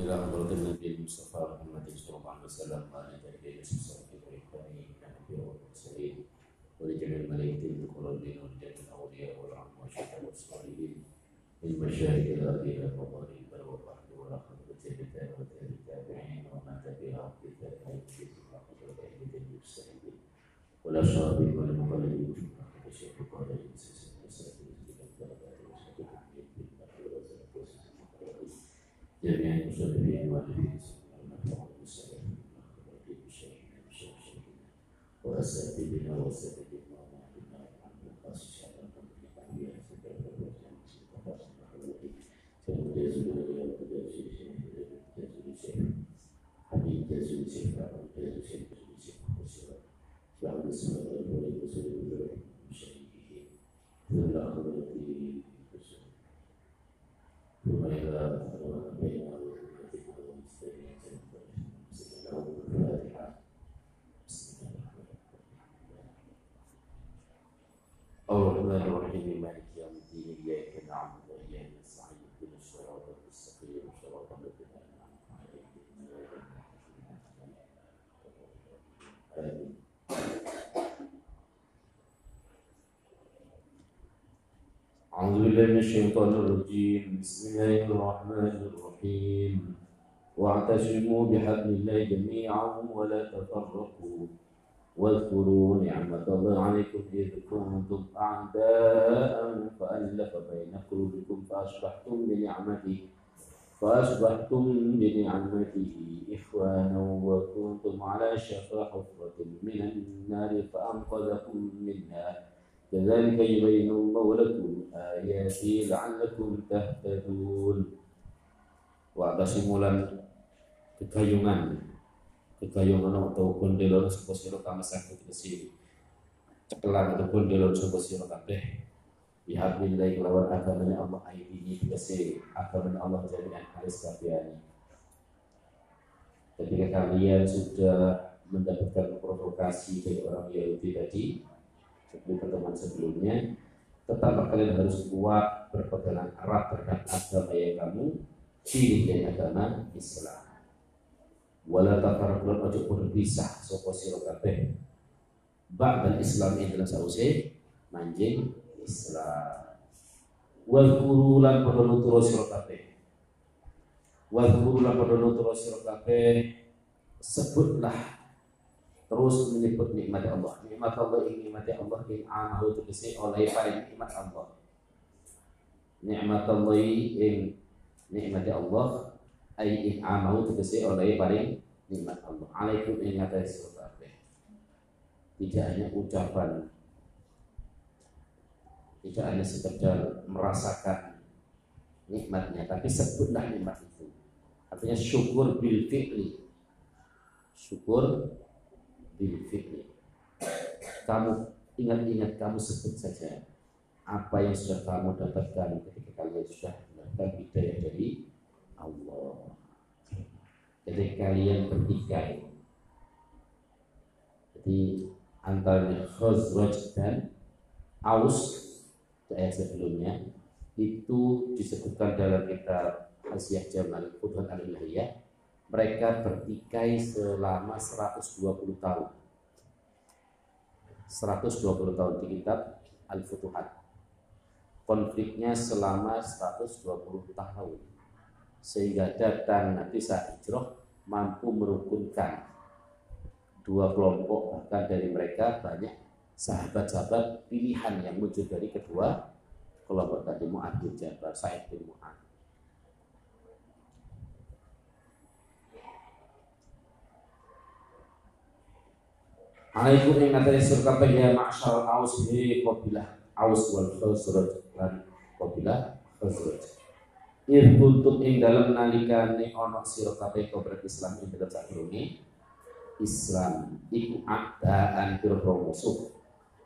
إلى حضرة النبي المصطفى محمد صلى الله عليه وسلم وعلى آله وصحبه وإخوانه الأنبياء والمرسلين ولجميع الملائكة المقربين ولجميع الأولياء والعلماء والصالحين من مشايخ الأرض إلى المضارب بل والبحر والأخذ والتابعين والتابعين ومن تبعهم بتابعين في حضرة أهل المجتهدين والأشرار والمقلدين في جميع المسلمين والمسلمين وأساتذتنا وأساتذتنا أعوذ بالله من الشيطان الرجيم. بسم الله الرحمن الرحيم. واعتصموا بحبل الله جميعا ولا تفرقوا. واذكروا نعمة الله عليكم إذ كنتم أعداء فألف بين قلوبكم فأصبحتم بنعمته فأصبحتم بنعمته إخوانا وكنتم على شفا حفرة من النار فأنقذكم منها. كذلك يبين الله لكم آياته لعلكم تهتدون واعتصموا لن kegayungan kegayungan atau kondelon sapa sira kang sakit kesi cekelan atau kondelon sapa sira kabeh bihablillahi lawan agamanya Allah aidihi kesi agamanya Allah jami'an halis kabehane ketika kalian sudah mendapatkan provokasi dari orang Yahudi tadi seperti pertemuan sebelumnya tetap kalian harus kuat berpegangan erat terhadap agama yang kamu pilih dari agama Islam. Wala tafarraqun ojo berpisah sapa sira kabeh. Ba'dal Islam adalah sause manjing Islam. Wal guru lan padha nuturo sira kabeh. Wal guru lan padha nuturo sira kabeh sebutlah terus menyebut nikmat Allah. Nikmat Allah ini nikmat Allah yang amahu tegese oleh para nikmat Allah. Nikmat Allah yang nikmat Allah ay in amahu tegese oleh paring nikmat Allah. Alaikum ing atas tidak hanya ucapan tidak hanya sekedar merasakan nikmatnya tapi sebutlah nikmat itu. Artinya syukur bil fi'li. Syukur bil fi'li kamu ingat-ingat kamu sebut saja apa yang sudah kamu dapatkan ketika kalian sudah mendapatkan hidayah dari Allah. Ketika kalian bertikai jadi antara Khazraj dan Aus ayat sebelumnya itu disebutkan dalam kitab Asyah Jamal Qudhan al mereka bertikai selama 120 tahun. 120 tahun di kitab Al-Futuhat. Konfliknya selama 120 tahun. Sehingga datang Nabi saat hijrah mampu merukunkan dua kelompok bahkan dari mereka banyak sahabat-sahabat pilihan yang muncul dari kedua kelompok tadi Mu'ad bin Jabal, Sa'id bin Mu'ad. Alaikum ing ngatasi surga ya ma'asyar aus hi qabilah aus wal khusraj lan qabilah khusraj. Ir kuntum ing dalam nalikane ana sira kabeh kobrat Islam ing dalam sadurunge Islam iku adaan pira musuh.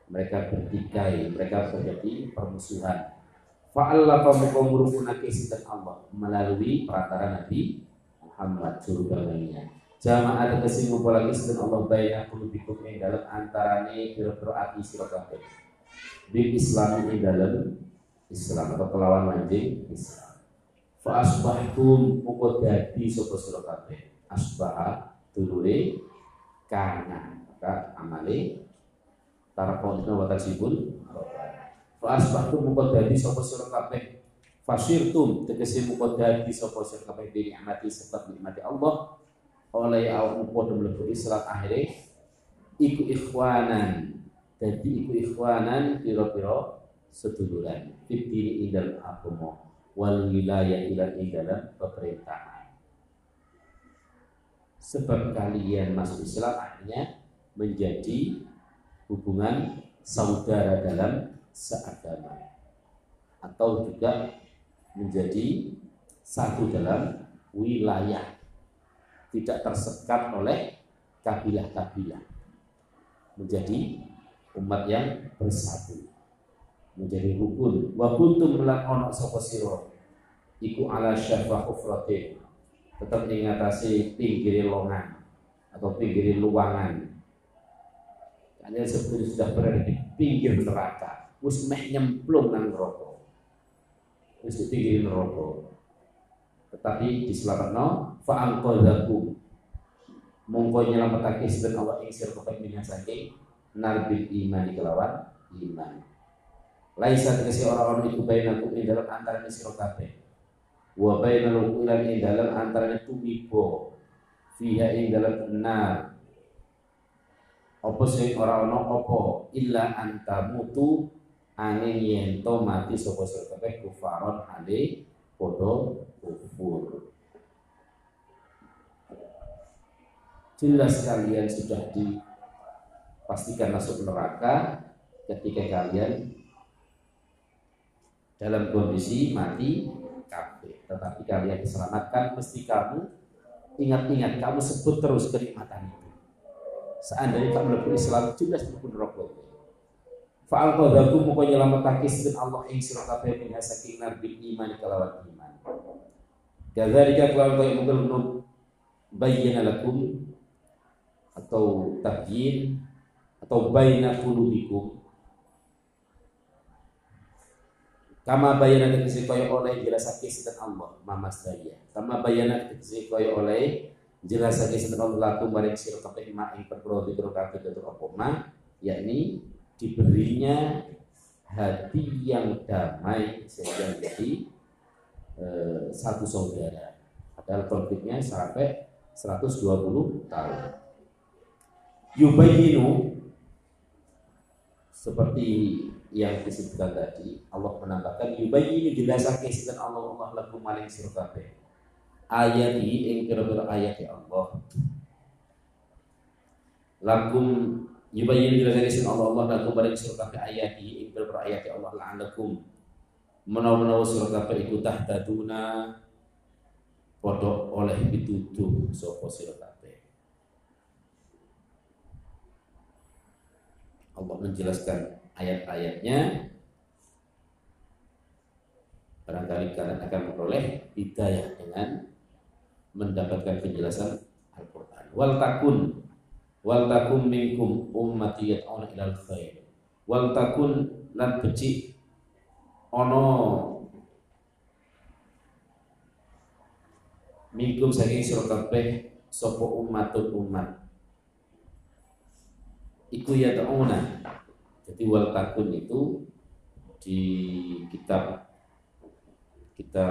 Mereka bertikai, mereka terjadi permusuhan. Fa'alla pamuka murukunake sinten Allah melalui perantara Nabi Muhammad juru damainya. Jamaah ada kesing lagi sinten Allah bayna kulubikum ing dalam antarane pira-pira ati sira kabeh. Bil Islam ing dalam Islam atau kelawan manjing Islam. fa asbahtum muko dadi sapa sira kabeh. Asbah dulure kana maka amale tarakon wa tasibun fa asbahtum muko dadi sapa sira kabeh. Fasirtum tegese muko dadi sapa sira kabeh bi nikmati sebab nikmati Allah oleh awakmu padha mlebu Islam akhire iku ikhwanan. Jadi iku ikhwanan pira-pira seduluran. Fitini indal agama wal wilayah ila dalam pemerintahan. Sebab kalian masuk Islam akhirnya menjadi hubungan saudara dalam seagama. Atau juga menjadi satu dalam wilayah tidak tersekat oleh kabilah-kabilah. Menjadi umat yang bersatu. Menjadi rukun. Wa kuntum lan ana sapa sira? Iku ala syafa ufratin tetap ingatasi pinggir longan atau pinggir luangan kalian sebetulnya sudah berada di pinggir neraka. Wis meh nyemplung nang neraka. Wis di pinggir neraka. Tetapi diselamatno fa anqadhakum mongko nyelametake sedaya Allah ing sira kepentingan saking narbil iman kelawan iman Laisa tegesi orang-orang itu bainakum ing dalam antara sira kabeh. Wa bainal ulan ing dalam antara tumibo fiha ing dalam nar. Apa sing ora ana apa illa anta mutu angin yen to mati sapa sira kabeh kufaron ale padha kufur. Jelas kalian sudah dipastikan masuk neraka ketika kalian dalam kondisi mati kafir. Tetapi kalian diselamatkan mesti kamu ingat-ingat kamu sebut terus kenikmatan itu. Seandainya kamu lebih Islam jelas pun rokok. Fa'al qadaku muka nyelamatake dan Allah ing sira kabeh min saking nabil iman kelawan iman. Kadzalika kelawan mungkin bayyana lakum atau tabyin atau baina qulubikum Kama bayana tegesi kaya oleh jelasake sinten Allah mama saya. Kama bayana tegesi kaya oleh jelasake sinten Allah laku maring sira kabeh mak ing perkara dikira apa ma yakni diberinya hati yang damai sehingga menjadi eh, satu saudara. Padahal konfliknya sampai 120 tahun. Yubayinu seperti yang disebutkan tadi Allah menambahkan yubayyin jelasake sinten Allah Allah lakum maring sira kabeh ayat ing kira-kira ayat Allah. Lakum yubayyin jelasake sinten Allah Allah lakum maring sira kabeh ayat ing kira-kira ayat Allah la'allakum menawa-menawa sira kabeh iku tahtaduna padha oleh pituduh sapa sira kabeh Allah menjelaskan ayat-ayatnya barangkali kalian akan memperoleh hidayah dengan mendapatkan penjelasan Al-Quran. Wal takun wal takun minkum ummati yad'una ilal khair. Wal takun lan beci ono minkum saking sira kabeh sapa umatun umat. Iku yad'una jadi wal takun itu di kitab kita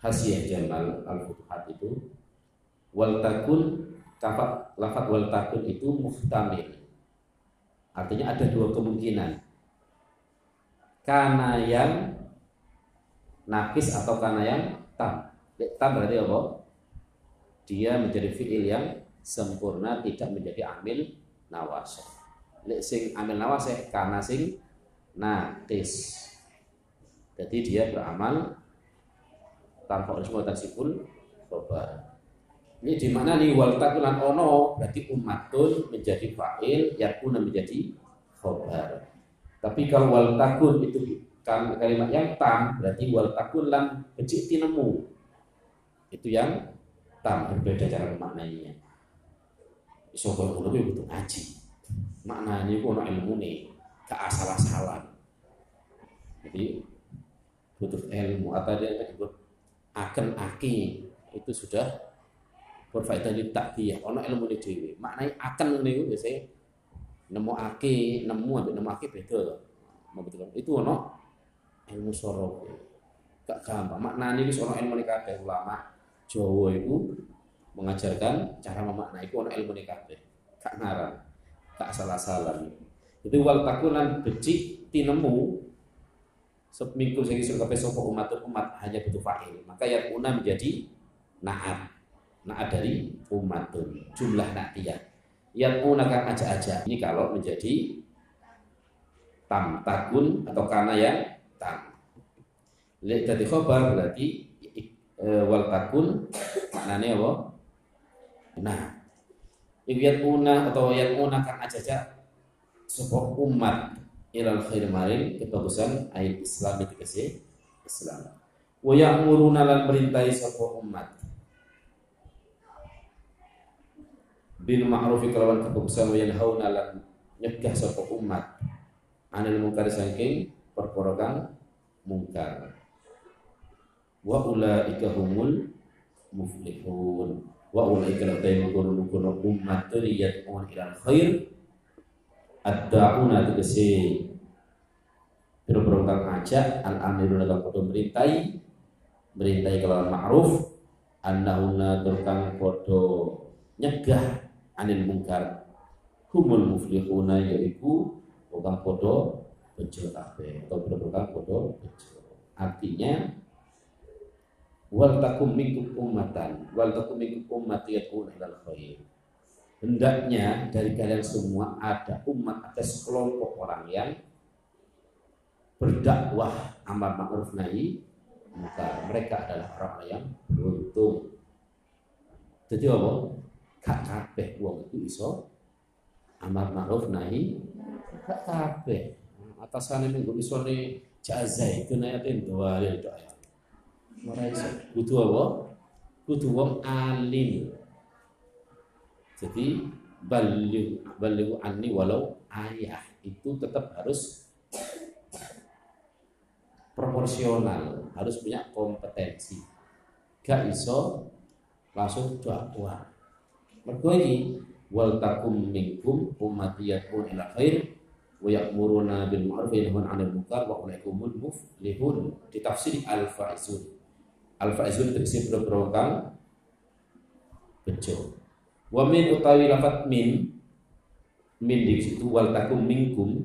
Hasyiah Jamal Al-Futuhat itu wal takun kafat lafat wal takun itu muhtamil. Artinya ada dua kemungkinan. Karena yang nakis atau karena yang tam. Tam berarti apa? Dia menjadi fi'il yang sempurna tidak menjadi amil nawasah lek sing amil nawasih karena sing natis jadi dia beramal tanpa harus tansibul khobar ini di mana nih? Wal takulan ono berarti umatun menjadi fa'il yakuna menjadi khobar. Tapi kalau wal takun itu kan kalimat yang tam berarti wal takun lam becik tinemu. Itu yang tam berbeda cara memaknainya iso kalau butuh ngaji. Maknanya itu ilmu nih ke asal-asalan. Jadi butuh ilmu. Atau dia disebut? Akan aki. Itu sudah berfaedah di takdiyah ono ilmu di dewi maknanya akan ini biasanya nemu aki nemu ambil nemu aki beda membetulkan itu ono ilmu sorok gak gampang. Maknanya ini ono ilmu nikah ulama Jawa itu mengajarkan cara memaknai ono ilmu nikah gak ngarang gak salah-salah. Itu wal takunan becik tinemu seminggu saya suruh kape sopo umat umat hanya butuh fa'il. Maka yang una menjadi naat naat dari umatun jumlah naatiyah yang una kan aja-aja ini kalau menjadi tam takun atau karena yang tam. Lihat jadi khobar berarti e, wal takun maknanya apa nah yang una atau yang kan aja-aja sebuah umat ilal khair maring kebagusan ayat Islam itu kasih Islam. Wa ya'muruna lan merintai sapa umat bil ma'ruf kelawan kebagusan wa yanhauna lan nyegah sapa umat anil mungkar saking perkara kang mungkar. Wa ulaika humul muflihun. Wa ulaika la tayyibun umat yad'un ilal khair ad-da'una tegese biro-biro kang ngajak al amiruna kang padha merintai merintai kelawan ma'ruf annahuna turkang padha nyegah anil mungkar. Humul muflihuna yaiku kang padha bejo kabeh atau kang padha bejo. Artinya wal takum minkum ummatan wal takum minkum ummati yad'una ilal khair hendaknya dari kalian semua ada umat ada sekelompok orang yang berdakwah amar ma'ruf nahi munkar. Mereka adalah orang yang beruntung. Jadi apa? Gak kabeh wong itu iso amar ma'ruf nahi gak kabeh. Atasane minggu iso ne jazai kena ate dua ya doa. Ora. Kudu apa? Kudu wong alim. Jadi balik balik ani walau ayah itu tetap harus proporsional, harus punya kompetensi. Gak iso langsung dakwah. Mergo iki wal takum minkum ummatiyatun ila khair wa ya'muruna bil ma'ruf wa 'anil munkar wa ulaikumul muflihun. Ditafsir al-faizun. Al-faizun tegese boro kang bejo. Wa min utawi lafat min min di situ wal takum minkum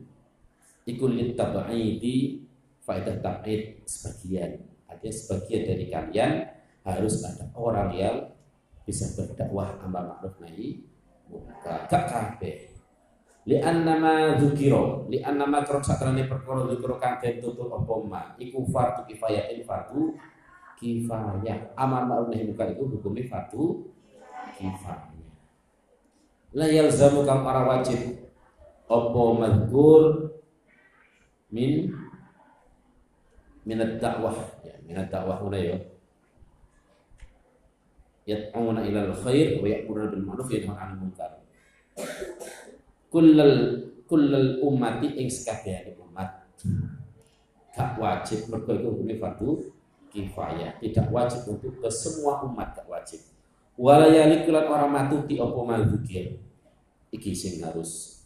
ikul litab'idi faedah tab'id sebagian. Artinya sebagian dari kalian harus ada orang yang bisa berdakwah amar ma'ruf nahi munkar. Gak kabeh. Li annama dzukira, li annama krok satrane perkara dzukira kang den tutur apa ma iku fardu kifayatin fardu kifayah. Amar ma'ruf nahi munkar itu hukumnya fardu kifayah. La yalzamu kang para wajib. Apa madhkur min minat dakwah? Ya minat dakwah una ya. Yad'una ila al-khair wa ya'muruna bil ma'ruf wa yanhauna 'anil munkar. Kullal kullal ummati ing sakabehane umat. Gak wajib mergo iku hukume fardu kifayah. Tidak wajib untuk ke semua umat gak wajib. Walayali kulan orang matuti opo malbukir iki sing harus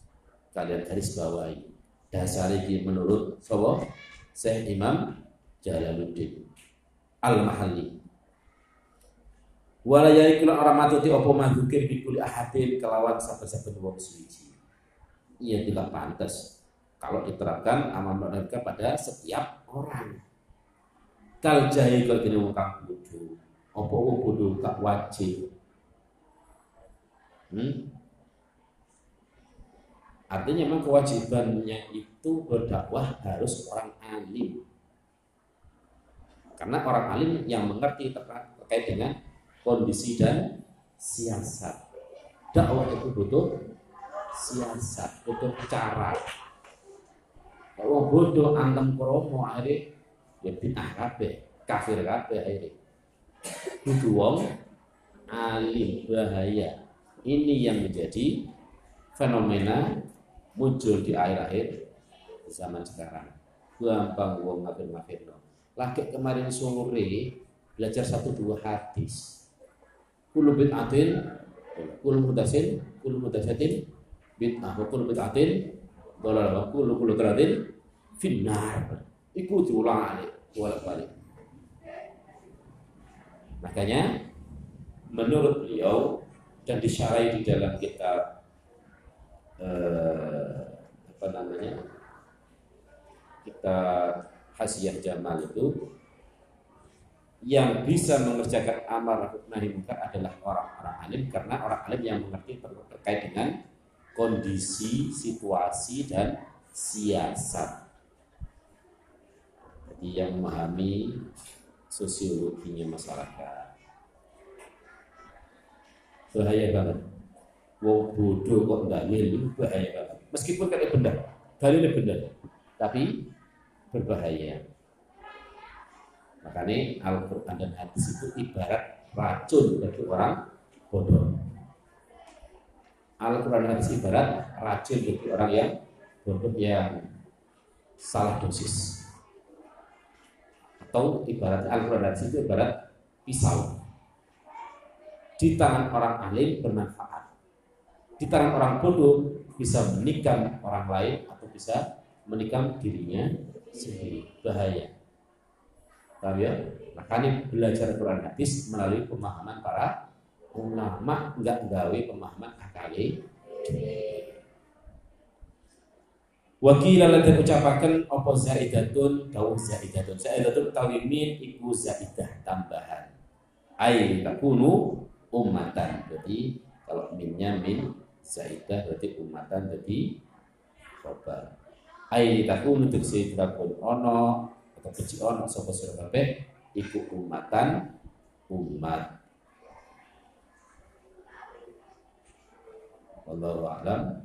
kalian garis bawahi. Dasar iki menurut sapa? Syekh Imam Jalaluddin Al-Mahalli. Walayali kulan orang matuti opo malbukir bikuli ahadin kelawan saben-saben wong suci. Iya tidak pantas. Kalau diterapkan amal mereka pada setiap orang kal jahil kalau kini wong bodoh apa wong bodoh gak wajib? Hmm? artinya memang kewajibannya itu berdakwah harus orang alim. Karena orang alim yang mengerti terkait dengan kondisi dan siasat. Dakwah itu butuh siasat butuh cara. Kalau bodoh antem kromo akhirnya ya bid'ah kabeh kafir kabeh akhirnya kudu wong alim bahaya. Ini yang menjadi fenomena muncul di akhir-akhir zaman sekarang. Gampang wong ngafir ngafir no. lagi kemarin sore belajar satu dua hadis. Kullu bid'atin kullu mudasin kullu mudasatin bid'ah kullu bid'atin dalalah wa kullu kullu tradin finnar. Iku diulang alik, bolak-balik. Makanya menurut beliau dan disyarai di dalam kitab eh, apa namanya kita Hasiyah Jamal itu yang bisa mengerjakan amal nahi munkar adalah orang-orang alim karena orang alim yang mengerti terkait dengan kondisi, situasi dan siasat. Yang memahami sosiologinya masyarakat. Bahaya banget. Wong bodoh kok milih bahaya banget. Meskipun kayak benar, dalilnya benar, tapi berbahaya. Makanya Al-Quran dan hadis itu ibarat racun bagi orang bodoh. Al-Quran dan hadis ibarat racun bagi orang yang bodoh yang salah dosis. Atau ibarat Al-Quran itu ibarat pisau. Di tangan orang alim bermanfaat. Di tangan orang bodoh bisa menikam orang lain atau bisa menikam dirinya sendiri. Bahaya. Paham ya? Makanya belajar Quran hadis melalui pemahaman para ulama. Enggak gawe pemahaman akali Wakil lan ucapaken apa zaidatun dawuh zaidatun. Zaidatun tawimin iku zaidah tambahan. Ai takunu umatan. Jadi kalau minnya min zaidah berarti umatan jadi khobar ai takunu tegese takun ono atau kecil ono sapa sira kabeh iku umatan umat Wallahu a'lam.